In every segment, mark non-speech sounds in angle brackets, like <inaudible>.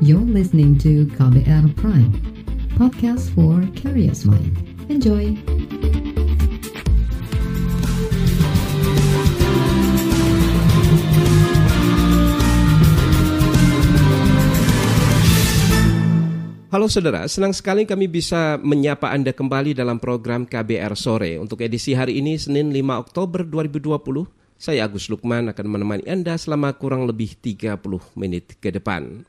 You're listening to KBR Prime, podcast for curious mind. Enjoy! Halo saudara, senang sekali kami bisa menyapa Anda kembali dalam program KBR Sore. Untuk edisi hari ini, Senin 5 Oktober 2020, saya Agus Lukman akan menemani Anda selama kurang lebih 30 menit ke depan.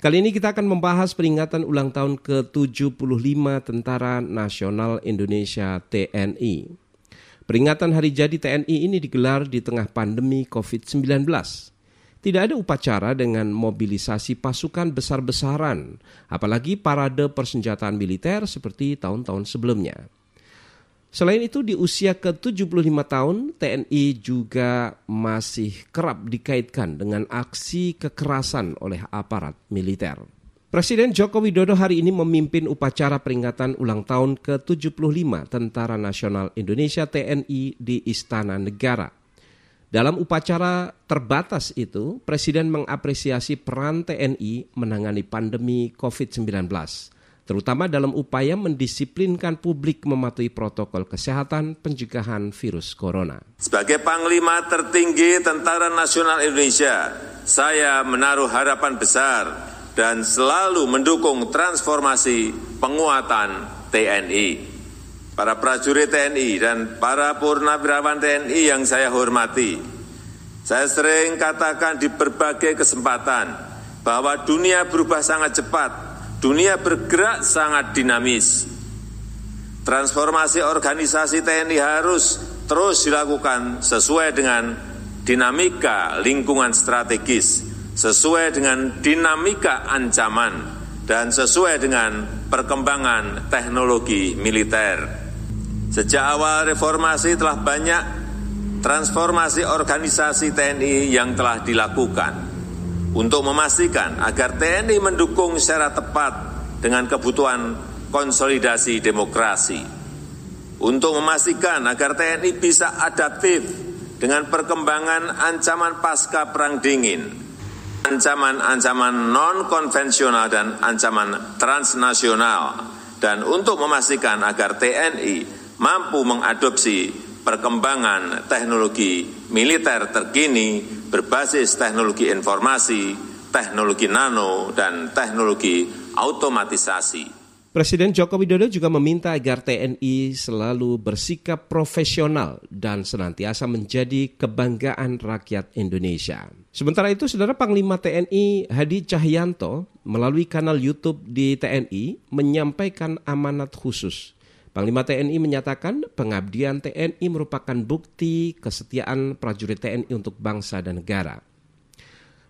Kali ini kita akan membahas peringatan ulang tahun ke-75 Tentara Nasional Indonesia TNI. Peringatan hari jadi TNI ini digelar di tengah pandemi COVID-19 tidak ada upacara dengan mobilisasi pasukan besar-besaran, apalagi parade persenjataan militer seperti tahun-tahun sebelumnya. Selain itu di usia ke-75 tahun, TNI juga masih kerap dikaitkan dengan aksi kekerasan oleh aparat militer. Presiden Joko Widodo hari ini memimpin upacara peringatan ulang tahun ke-75 Tentara Nasional Indonesia TNI di Istana Negara. Dalam upacara terbatas itu, Presiden mengapresiasi peran TNI menangani pandemi COVID-19, terutama dalam upaya mendisiplinkan publik mematuhi protokol kesehatan pencegahan virus corona. Sebagai Panglima tertinggi Tentara Nasional Indonesia, saya menaruh harapan besar dan selalu mendukung transformasi penguatan TNI para prajurit TNI dan para purnawirawan TNI yang saya hormati. Saya sering katakan di berbagai kesempatan bahwa dunia berubah sangat cepat, dunia bergerak sangat dinamis. Transformasi organisasi TNI harus terus dilakukan sesuai dengan dinamika lingkungan strategis, sesuai dengan dinamika ancaman, dan sesuai dengan perkembangan teknologi militer. Sejak awal reformasi telah banyak transformasi organisasi TNI yang telah dilakukan untuk memastikan agar TNI mendukung secara tepat dengan kebutuhan konsolidasi demokrasi. Untuk memastikan agar TNI bisa adaptif dengan perkembangan ancaman pasca perang dingin, ancaman-ancaman non-konvensional dan ancaman transnasional, dan untuk memastikan agar TNI mampu mengadopsi perkembangan teknologi militer terkini berbasis teknologi informasi, teknologi nano, dan teknologi automatisasi. Presiden Joko Widodo juga meminta agar TNI selalu bersikap profesional dan senantiasa menjadi kebanggaan rakyat Indonesia. Sementara itu, Saudara Panglima TNI Hadi Cahyanto melalui kanal YouTube di TNI menyampaikan amanat khusus Panglima TNI menyatakan pengabdian TNI merupakan bukti kesetiaan prajurit TNI untuk bangsa dan negara.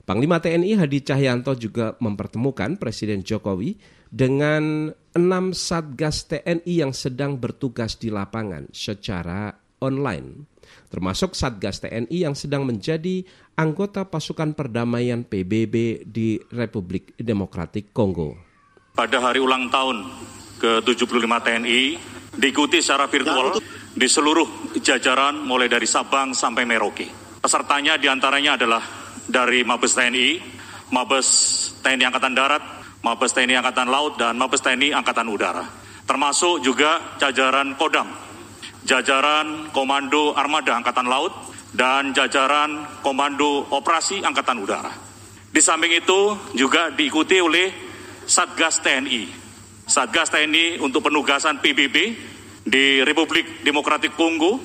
Panglima TNI Hadi Cahyanto juga mempertemukan Presiden Jokowi dengan enam satgas TNI yang sedang bertugas di lapangan secara online, termasuk satgas TNI yang sedang menjadi anggota pasukan perdamaian PBB di Republik Demokratik Kongo. Pada hari ulang tahun ke-75 TNI diikuti secara virtual di seluruh jajaran mulai dari Sabang sampai Merauke. Pesertanya di antaranya adalah dari Mabes TNI, Mabes TNI Angkatan Darat, Mabes TNI Angkatan Laut, dan Mabes TNI Angkatan Udara. Termasuk juga jajaran Kodam, jajaran Komando Armada Angkatan Laut, dan jajaran Komando Operasi Angkatan Udara. Di samping itu juga diikuti oleh Satgas TNI, Satgas TNI untuk penugasan PBB di Republik Demokratik Kongo,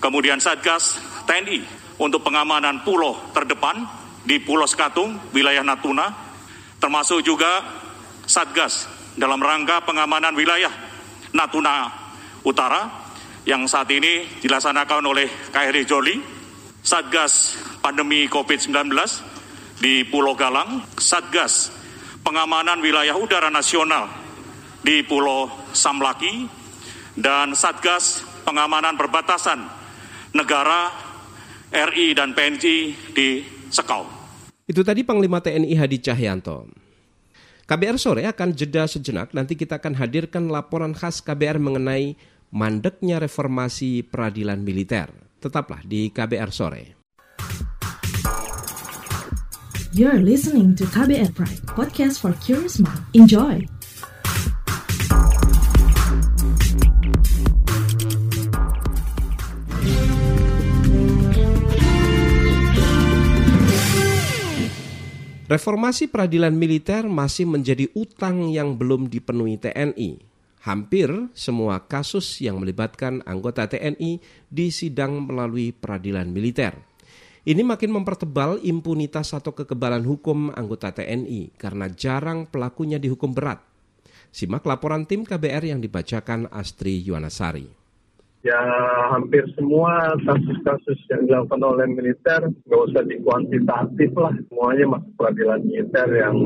kemudian Satgas TNI untuk pengamanan pulau terdepan di Pulau Skatung, wilayah Natuna, termasuk juga Satgas dalam rangka pengamanan wilayah Natuna Utara yang saat ini dilaksanakan oleh KRI Joli, Satgas pandemi COVID-19 di Pulau Galang, Satgas pengamanan wilayah udara nasional di Pulau Samlaki dan Satgas Pengamanan Perbatasan Negara RI dan PNJ di Sekau. Itu tadi Panglima TNI Hadi Cahyanto. KBR sore akan jeda sejenak, nanti kita akan hadirkan laporan khas KBR mengenai mandeknya reformasi peradilan militer. Tetaplah di KBR sore. You're listening to KBR Pride, podcast for curious mind. Enjoy! Reformasi peradilan militer masih menjadi utang yang belum dipenuhi TNI. Hampir semua kasus yang melibatkan anggota TNI disidang melalui peradilan militer. Ini makin mempertebal impunitas atau kekebalan hukum anggota TNI karena jarang pelakunya dihukum berat. Simak laporan tim KBR yang dibacakan Astri Yuwanasari ya hampir semua kasus-kasus yang dilakukan oleh militer nggak usah dikuantitatif lah. Semuanya masuk peradilan militer yang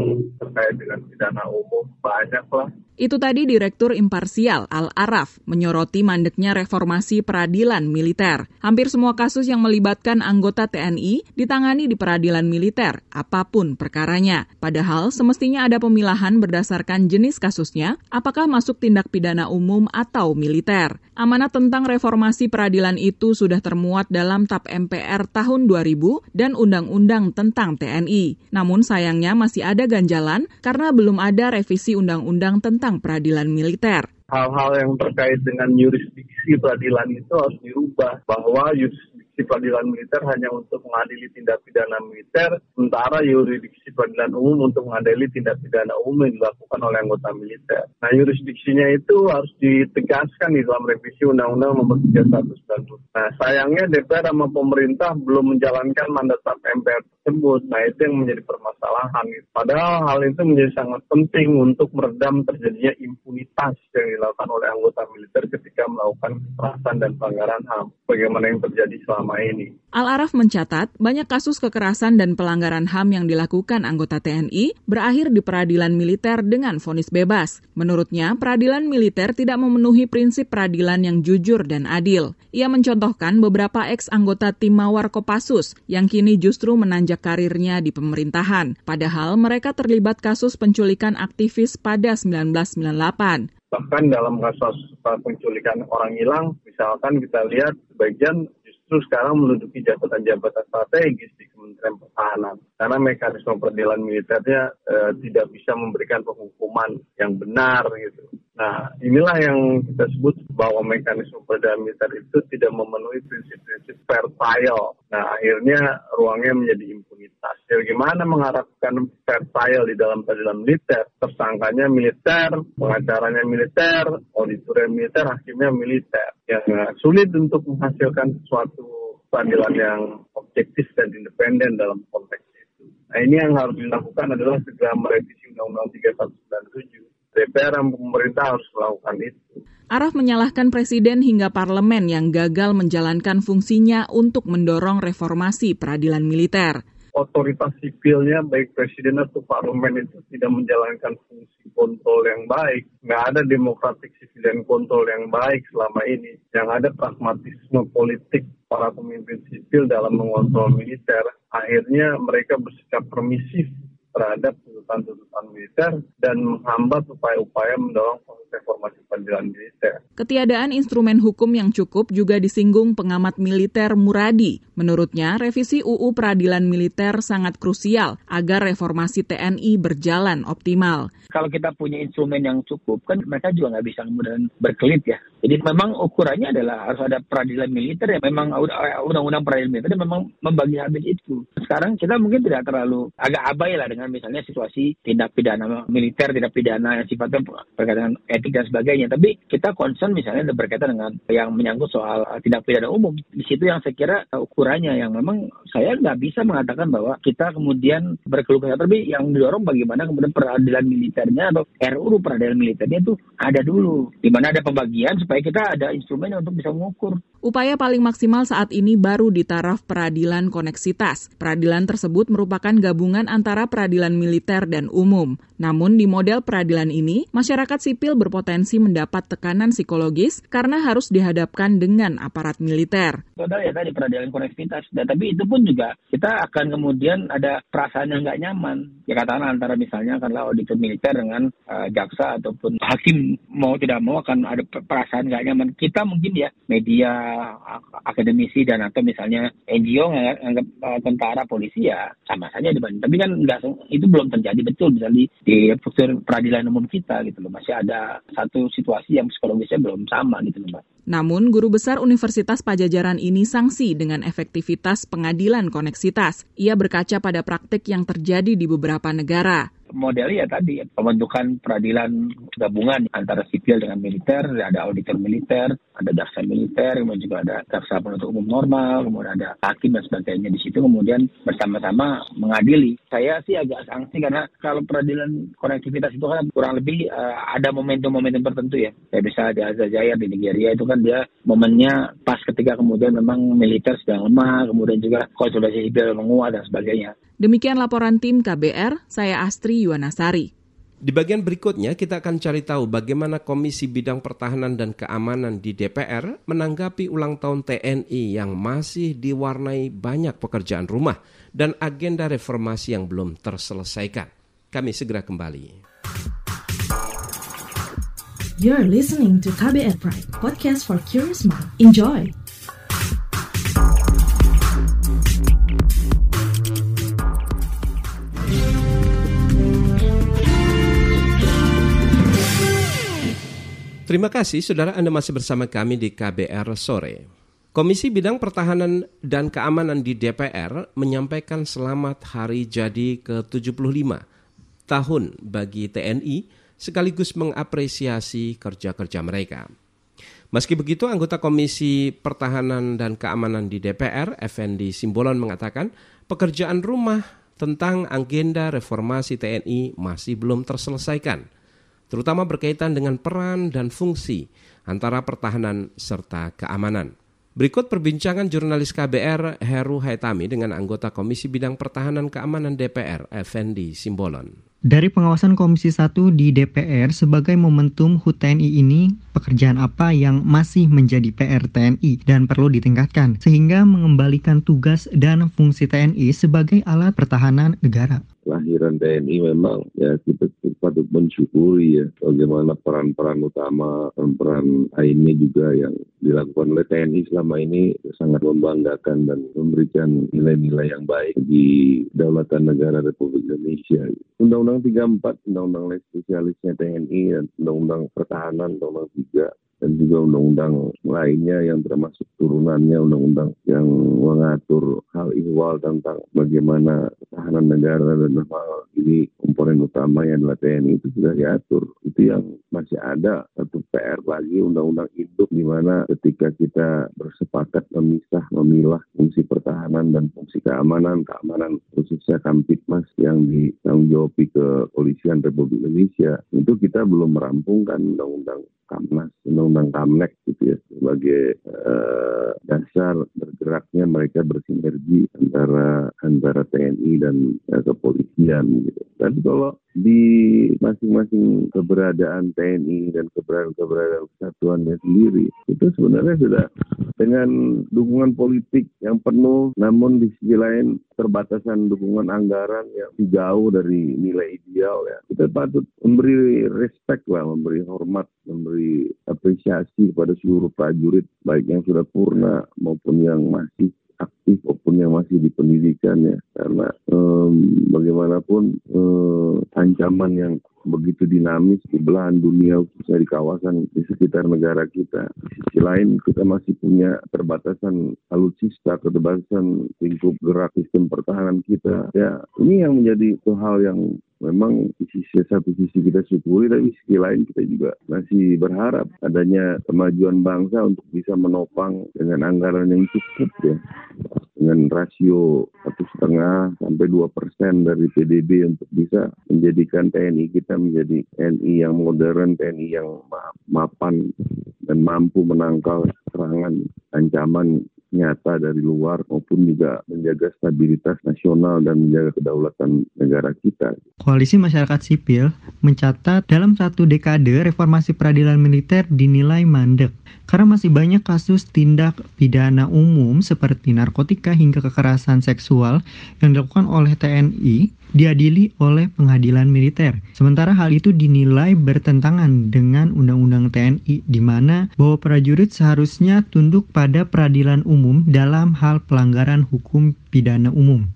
terkait dengan pidana umum banyak lah itu tadi Direktur Imparsial Al-Araf menyoroti mandeknya reformasi peradilan militer. Hampir semua kasus yang melibatkan anggota TNI ditangani di peradilan militer, apa pun perkaranya. Padahal semestinya ada pemilahan berdasarkan jenis kasusnya, apakah masuk tindak pidana umum atau militer. Amanat tentang reformasi peradilan itu sudah termuat dalam TAP MPR tahun 2000 dan Undang-Undang tentang TNI. Namun sayangnya masih ada ganjalan karena belum ada revisi Undang-Undang tentang tentang peradilan militer. Hal-hal yang terkait dengan yurisdiksi peradilan itu harus dirubah bahwa yurisdiksi peradilan militer hanya untuk mengadili tindak pidana militer, sementara yurisdiksi peradilan umum untuk mengadili tindak pidana umum yang dilakukan oleh anggota militer. Nah, yurisdiksinya itu harus ditegaskan di dalam revisi Undang-Undang Nomor 31 Nah, sayangnya DPR sama pemerintah belum menjalankan mandat MPR tersebut. Nah, itu yang menjadi permasalahan. Padahal hal itu menjadi sangat penting untuk meredam terjadinya impunitas yang dilakukan oleh anggota militer ketika melakukan kekerasan dan pelanggaran HAM. Bagaimana yang terjadi selama ini. Al-Araf mencatat banyak kasus kekerasan dan pelanggaran HAM yang dilakukan anggota TNI berakhir di peradilan militer dengan vonis bebas. Menurutnya, peradilan militer tidak memenuhi prinsip peradilan yang jujur dan adil. Ia mencontohkan beberapa ex-anggota tim Mawar Kopassus yang kini justru menanjak karirnya di pemerintahan. Padahal mereka terlibat kasus penculikan aktivis pada 1998 bahkan dalam kasus penculikan orang hilang, misalkan kita lihat sebagian justru sekarang menduduki jabatan-jabatan strategis di Kementerian Pertahanan karena mekanisme peradilan militernya eh, tidak bisa memberikan penghukuman yang benar gitu. Nah, inilah yang kita sebut bahwa mekanisme peradilan militer itu tidak memenuhi prinsip-prinsip fair trial. Nah, akhirnya ruangnya menjadi impunitas. Jadi gimana mengharapkan fair trial di dalam peradilan militer? Tersangkanya militer, pengacaranya militer, auditornya militer, hakimnya militer. Yang sulit untuk menghasilkan suatu peradilan yang objektif dan independen dalam konteks itu. Nah ini yang harus dilakukan adalah segera merevisi Undang-Undang 3197. DPR dan pemerintah harus melakukan itu. Araf menyalahkan presiden hingga parlemen yang gagal menjalankan fungsinya untuk mendorong reformasi peradilan militer otoritas sipilnya baik presiden atau parlemen itu tidak menjalankan fungsi kontrol yang baik. Nggak ada demokratik dan kontrol yang baik selama ini. Yang ada pragmatisme politik para pemimpin sipil dalam mengontrol militer. Akhirnya mereka bersikap permisif terhadap tuntutan-tuntutan militer dan menghambat upaya-upaya mendorong reformasi peradilan militer. Ketiadaan instrumen hukum yang cukup juga disinggung pengamat militer Muradi. Menurutnya, revisi UU Peradilan Militer sangat krusial agar reformasi TNI berjalan optimal. Kalau kita punya instrumen yang cukup, kan mereka juga nggak bisa kemudian berkelit ya. Jadi memang ukurannya adalah harus ada peradilan militer ya memang undang-undang peradilan militer memang membagi habis itu. Sekarang kita mungkin tidak terlalu agak abai lah dengan misalnya situasi tindak pidana militer, tindak pidana yang sifatnya berkaitan dengan etik dan sebagainya. Tapi kita concern misalnya berkaitan dengan yang menyangkut soal tindak pidana umum. Di situ yang saya kira ukurannya yang memang saya nggak bisa mengatakan bahwa kita kemudian berkeluh kesah. Tapi yang didorong bagaimana kemudian peradilan militernya atau RUU peradilan militernya itu ada dulu. Di mana ada pembagian supaya kita ada instrumen untuk bisa mengukur. Upaya paling maksimal saat ini baru di taraf peradilan koneksitas. Peradilan tersebut merupakan gabungan antara peradilan militer dan umum. Namun di model peradilan ini, masyarakat sipil berpotensi mendapat tekanan psikologis karena harus dihadapkan dengan aparat militer. Ada ya tadi peradilan koneksitas, tapi itu pun juga kita akan kemudian ada perasaan yang nggak nyaman. Ya katakan antara misalnya karena auditor militer dengan uh, jaksa ataupun hakim mau tidak mau akan ada perasaan nggak nyaman. Kita mungkin ya media akademisi dan atau misalnya NGO nganggap uh, tentara polisi ya sama saja dibanding. Tapi kan enggak itu belum terjadi betul misalnya di, di struktur peradilan umum kita gitu loh. Masih ada satu situasi yang psikologisnya belum sama gitu loh, Mbak. Namun, guru besar Universitas Pajajaran ini sanksi dengan efektivitas pengadilan koneksitas. Ia berkaca pada praktik yang terjadi di beberapa negara modelnya ya tadi pembentukan peradilan gabungan antara sipil dengan militer, ada auditor militer, ada jaksa militer, kemudian juga ada jaksa penuntut umum normal, kemudian ada hakim dan sebagainya di situ kemudian bersama-sama mengadili. Saya sih agak sanksi karena kalau peradilan konektivitas itu kan kurang lebih uh, ada momentum-momentum tertentu ya. Saya bisa di Aljazair di Nigeria itu kan dia momennya pas ketika kemudian memang militer sedang lemah, kemudian juga konsolidasi sipil menguat dan sebagainya. Demikian laporan tim KBR, saya Astri Yuwanasari. Di bagian berikutnya kita akan cari tahu bagaimana Komisi Bidang Pertahanan dan Keamanan di DPR menanggapi ulang tahun TNI yang masih diwarnai banyak pekerjaan rumah dan agenda reformasi yang belum terselesaikan. Kami segera kembali. You're listening to KBR Pride, podcast for curious mind. Enjoy! Terima kasih saudara Anda masih bersama kami di KBR Sore. Komisi Bidang Pertahanan dan Keamanan di DPR menyampaikan selamat hari jadi ke-75 tahun bagi TNI sekaligus mengapresiasi kerja-kerja mereka. Meski begitu, anggota Komisi Pertahanan dan Keamanan di DPR, Effendi Simbolon mengatakan pekerjaan rumah tentang agenda reformasi TNI masih belum terselesaikan – terutama berkaitan dengan peran dan fungsi antara pertahanan serta keamanan. Berikut perbincangan jurnalis KBR Heru Haitami dengan anggota Komisi Bidang Pertahanan Keamanan DPR, Effendi Simbolon. Dari pengawasan Komisi 1 di DPR sebagai momentum HUT TNI ini, pekerjaan apa yang masih menjadi PR TNI dan perlu ditingkatkan sehingga mengembalikan tugas dan fungsi TNI sebagai alat pertahanan negara? Kelahiran TNI memang ya kita patut mensyukuri ya bagaimana peran-peran utama peran-peran lainnya juga yang dilakukan oleh TNI selama ini sangat membanggakan dan memberikan nilai-nilai yang baik di Daulatan Negara Republik Indonesia. Undang-Undang 34, Undang-Undang spesialisnya TNI dan Undang-Undang Pertahanan, Undang-Undang 3 dan juga undang-undang lainnya yang termasuk turunannya undang-undang yang mengatur hal ihwal tentang bagaimana pertahanan negara dan hal ini komponen utama yang adalah TNI itu sudah diatur. Itu yang masih ada satu PR lagi undang-undang induk di mana ketika kita bersepakat memisah, memilah fungsi pertahanan dan fungsi keamanan, keamanan khususnya Kamtipmas yang ditanggung jawab ke Polisian Republik Indonesia, itu kita belum merampungkan undang-undang Kamnas, Undang-Undang Kamnek gitu ya sebagai uh, dasar bergeraknya mereka bersinergi antara antara TNI dan uh, kepolisian gitu. Tapi kalau di masing-masing keberadaan TNI dan keberadaan-keberadaan kesatuannya sendiri itu sebenarnya sudah dengan dukungan politik yang penuh namun di sisi lain terbatasan dukungan anggaran yang jauh dari nilai ideal ya. Kita patut memberi respect lah memberi hormat memberi apresiasi kepada seluruh prajurit baik yang sudah purna maupun yang masih aktif maupun yang masih di pendidikan ya karena um, bagaimanapun um, ancaman yang begitu dinamis di belahan dunia khususnya di kawasan di sekitar negara kita. Di sisi lain kita masih punya terbatasan alutsista, keterbatasan lingkup gerak sistem pertahanan kita. Ya ini yang menjadi hal yang memang di sisi satu sisi kita syukuri tapi di sisi lain kita juga masih berharap adanya kemajuan bangsa untuk bisa menopang dengan anggaran yang cukup ya dengan rasio satu setengah sampai dua persen dari PDB untuk bisa menjadikan TNI kita menjadi TNI yang modern, TNI yang mapan dan mampu menangkal serangan ancaman nyata dari luar maupun juga menjaga stabilitas nasional dan menjaga kedaulatan negara kita. Koalisi masyarakat sipil mencatat dalam satu dekade reformasi peradilan militer dinilai mandek karena masih banyak kasus tindak pidana umum seperti narkotika hingga kekerasan seksual yang dilakukan oleh TNI diadili oleh pengadilan militer. Sementara hal itu dinilai bertentangan dengan Undang-Undang TNI di mana bahwa prajurit seharusnya tunduk pada peradilan umum dalam hal pelanggaran hukum pidana umum.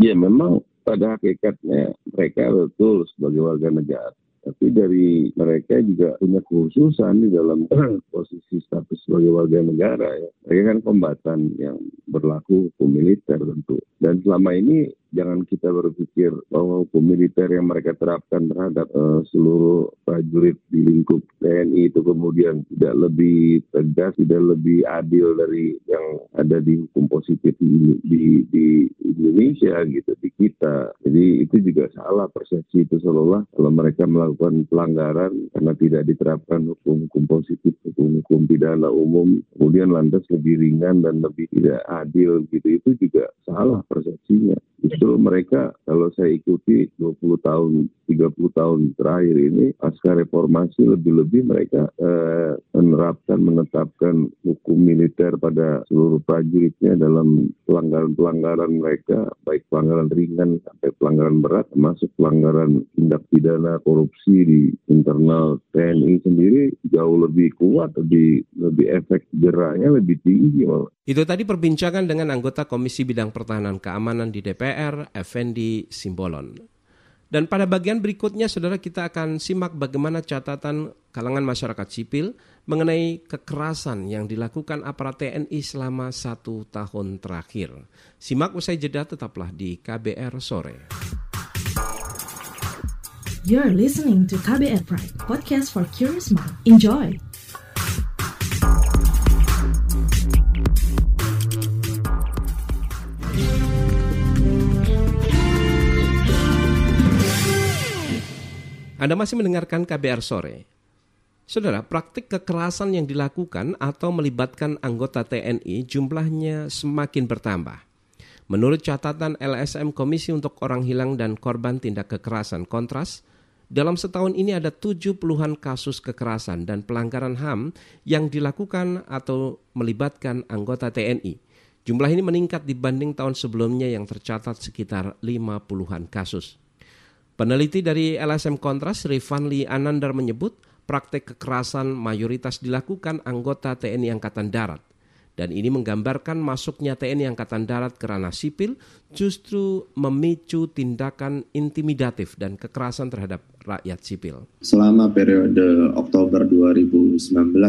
Ya memang pada hakikatnya mereka betul sebagai warga negara tapi dari mereka juga punya khususan di dalam <clears throat> posisi status sebagai warga negara ya. Mereka kan kombatan yang berlaku hukum militer tentu. Dan selama ini jangan kita berpikir bahwa hukum militer yang mereka terapkan terhadap uh, seluruh prajurit di lingkup TNI itu kemudian tidak lebih tegas, tidak lebih adil dari yang ada di hukum positif di, di, di Indonesia gitu, di kita. Jadi itu juga salah persepsi itu seolah kalau mereka melakukan pelanggaran karena tidak diterapkan hukum-hukum positif, hukum-hukum pidana umum, kemudian lantas lebih ringan dan lebih tidak adil gitu, itu juga salah persepsinya. Justru mereka kalau saya ikuti 20 tahun, 30 tahun terakhir ini pasca reformasi lebih-lebih mereka eh, menerapkan, menetapkan hukum militer pada seluruh prajuritnya dalam pelanggaran-pelanggaran mereka, baik pelanggaran ringan sampai pelanggaran berat, termasuk pelanggaran tindak pidana korupsi di internal TNI sendiri jauh lebih kuat, lebih lebih efek jeraknya lebih tinggi. Itu tadi perbincangan dengan anggota Komisi Bidang Pertahanan Keamanan di DPR, Effendi Simbolon. Dan pada bagian berikutnya, saudara kita akan simak bagaimana catatan kalangan masyarakat sipil mengenai kekerasan yang dilakukan aparat TNI selama satu tahun terakhir. Simak usai jeda tetaplah di KBR Sore. You're listening to KBR Pride, podcast for curious mind. Enjoy! Anda masih mendengarkan KBR Sore. Saudara, praktik kekerasan yang dilakukan atau melibatkan anggota TNI jumlahnya semakin bertambah. Menurut catatan LSM Komisi untuk Orang Hilang dan Korban Tindak Kekerasan Kontras, dalam setahun ini ada tujuh puluhan kasus kekerasan dan pelanggaran HAM yang dilakukan atau melibatkan anggota TNI. Jumlah ini meningkat dibanding tahun sebelumnya yang tercatat sekitar lima puluhan kasus. Peneliti dari LSM Kontras, Rifanli Anandar menyebut praktek kekerasan mayoritas dilakukan anggota TNI Angkatan Darat. Dan ini menggambarkan masuknya TNI Angkatan Darat ke ranah sipil justru memicu tindakan intimidatif dan kekerasan terhadap rakyat sipil. Selama periode Oktober 2019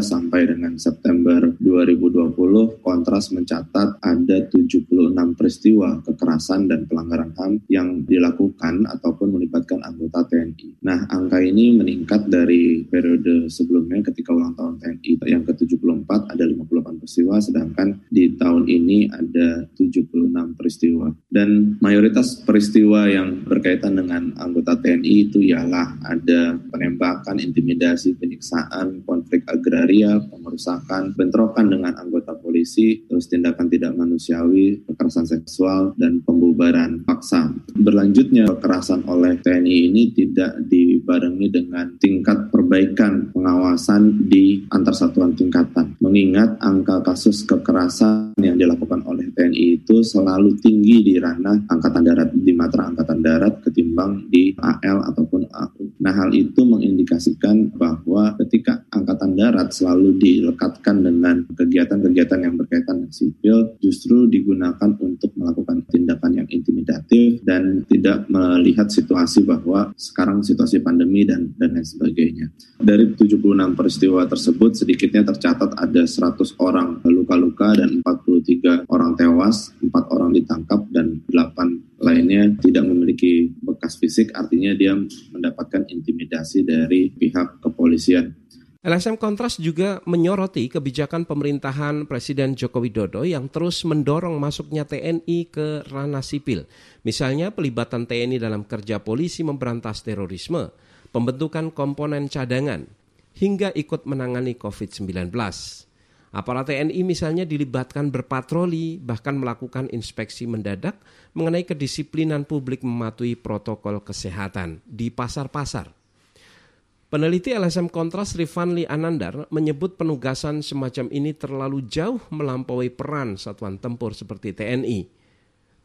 sampai dengan September 2020, Kontras mencatat ada 76 peristiwa kekerasan dan pelanggaran HAM yang dilakukan ataupun melibatkan anggota TNI. Nah, angka ini meningkat dari periode sebelumnya ketika ulang tahun TNI yang ke-74 ada 58 peristiwa, sedangkan di tahun ini ada 76 peristiwa. Dan mayoritas peristiwa yang berkaitan dengan anggota TNI itu ialah ada penembakan, intimidasi, penyiksaan, konflik agraria, pengerusakan, bentrokan dengan anggota polisi, terus tindakan tidak manusiawi, kekerasan seksual, dan pembubaran paksa. Berlanjutnya kekerasan oleh TNI ini tidak dibarengi dengan tingkat perbaikan pengawasan di antar satuan tingkatan. Mengingat angka kasus kekerasan yang dilakukan oleh TNI itu selalu tinggi di ranah angkatan darat, di matra angkatan darat ketimbang di AL ataupun A Nah, hal itu mengindikasikan bahwa ketika Angkatan Darat selalu dilekatkan dengan kegiatan-kegiatan yang berkaitan dengan sipil, justru digunakan untuk melakukan tindakan yang intimidatif dan tidak melihat situasi bahwa sekarang situasi pandemi dan dan lain sebagainya. Dari 76 peristiwa tersebut, sedikitnya tercatat ada 100 orang luka-luka dan 43 orang tewas, 4 orang ditangkap dan 8 lainnya tidak memiliki bekas fisik, artinya dia mendapatkan intimidasi dari pihak kepolisian. LSM Kontras juga menyoroti kebijakan pemerintahan Presiden Joko Widodo yang terus mendorong masuknya TNI ke ranah sipil. Misalnya pelibatan TNI dalam kerja polisi memberantas terorisme, pembentukan komponen cadangan, hingga ikut menangani COVID-19. Aparat TNI misalnya dilibatkan berpatroli, bahkan melakukan inspeksi mendadak mengenai kedisiplinan publik mematuhi protokol kesehatan di pasar-pasar. Peneliti LSM Kontras Rifanli Anandar menyebut penugasan semacam ini terlalu jauh melampaui peran satuan tempur seperti TNI.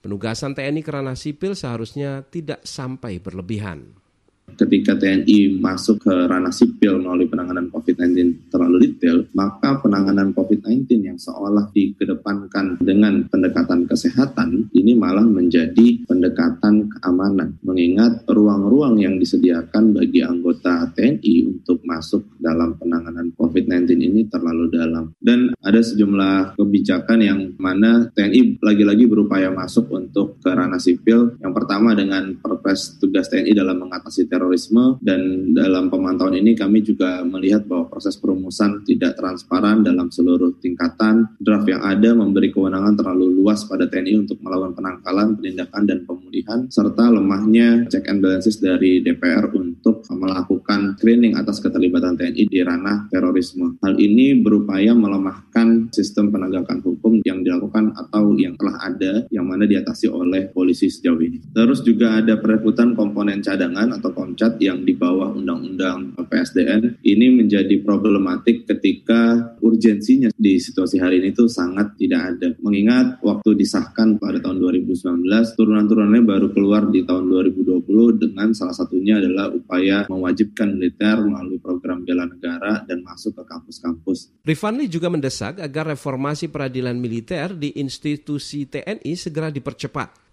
Penugasan TNI kerana sipil seharusnya tidak sampai berlebihan ketika TNI masuk ke ranah sipil melalui penanganan COVID-19 terlalu detail, maka penanganan COVID-19 yang seolah dikedepankan dengan pendekatan kesehatan ini malah menjadi pendekatan keamanan. Mengingat ruang-ruang yang disediakan bagi anggota TNI untuk masuk dalam penanganan COVID-19 ini terlalu dalam. Dan ada sejumlah kebijakan yang mana TNI lagi-lagi berupaya masuk untuk ke ranah sipil. Yang pertama dengan Perpres tugas TNI dalam mengatasi terorisme dan dalam pemantauan ini kami juga melihat bahwa proses perumusan tidak transparan dalam seluruh tingkatan. Draft yang ada memberi kewenangan terlalu luas pada TNI untuk melakukan penangkalan, penindakan, dan pemulihan, serta lemahnya check and balances dari DPR untuk melakukan screening atas keterlibatan TNI di ranah terorisme. Hal ini berupaya melemahkan sistem penegakan hukum yang dilakukan atau yang telah ada, yang mana diatasi oleh polisi sejauh ini. Terus juga ada perekrutan komponen cadangan atau loncat yang di bawah undang-undang PSDN ini menjadi problematik ketika urgensinya di situasi hari ini itu sangat tidak ada. Mengingat waktu disahkan pada tahun 2019, turunan-turunannya baru keluar di tahun 2020 dengan salah satunya adalah upaya mewajibkan militer melalui program bela negara dan masuk ke kampus-kampus. Rifanli juga mendesak agar reformasi peradilan militer di institusi TNI segera dipercepat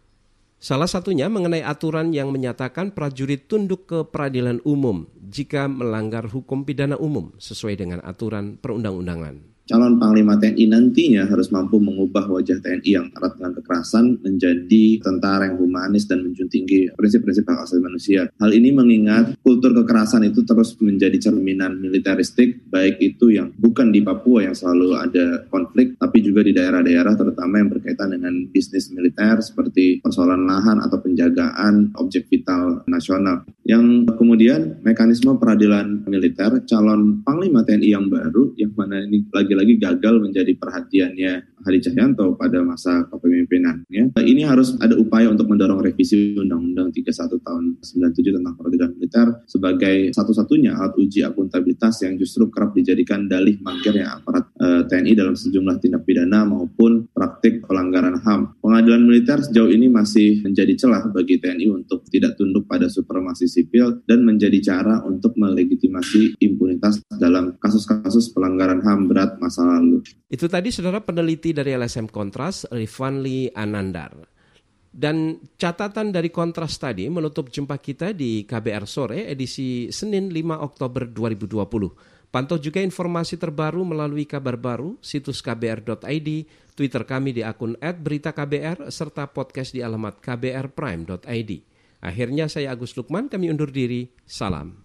Salah satunya mengenai aturan yang menyatakan prajurit tunduk ke peradilan umum jika melanggar hukum pidana umum sesuai dengan aturan perundang-undangan calon Panglima TNI nantinya harus mampu mengubah wajah TNI yang erat dengan kekerasan menjadi tentara yang humanis dan menjunjung tinggi prinsip-prinsip hak asasi manusia. Hal ini mengingat kultur kekerasan itu terus menjadi cerminan militeristik, baik itu yang bukan di Papua yang selalu ada konflik, tapi juga di daerah-daerah terutama yang berkaitan dengan bisnis militer seperti persoalan lahan atau penjagaan objek vital nasional. Yang kemudian mekanisme peradilan militer calon Panglima TNI yang baru, yang mana ini lagi lagi-lagi gagal menjadi perhatiannya Hadi Cahyanto pada masa kepemimpinannya. Ini harus ada upaya untuk mendorong revisi Undang-Undang 31 tahun 97 tentang peradilan militer sebagai satu-satunya alat uji akuntabilitas yang justru kerap dijadikan dalih mangkirnya aparat e, eh, TNI dalam sejumlah tindak pidana maupun praktik pelanggaran HAM. Pengadilan militer sejauh ini masih menjadi celah bagi TNI untuk tidak tunduk pada supremasi sipil dan menjadi cara untuk melegitimasi impunitas dalam kasus-kasus pelanggaran HAM berat masa lalu. Itu tadi saudara peneliti dari LSM Kontras, Rifanli Anandar. Dan catatan dari Kontras tadi menutup jumpa kita di KBR Sore edisi Senin 5 Oktober 2020. Pantau juga informasi terbaru melalui kabar baru, situs kbr.id, Twitter kami di akun @beritaKBR serta podcast di alamat kbrprime.id. Akhirnya saya Agus Lukman, kami undur diri. Salam.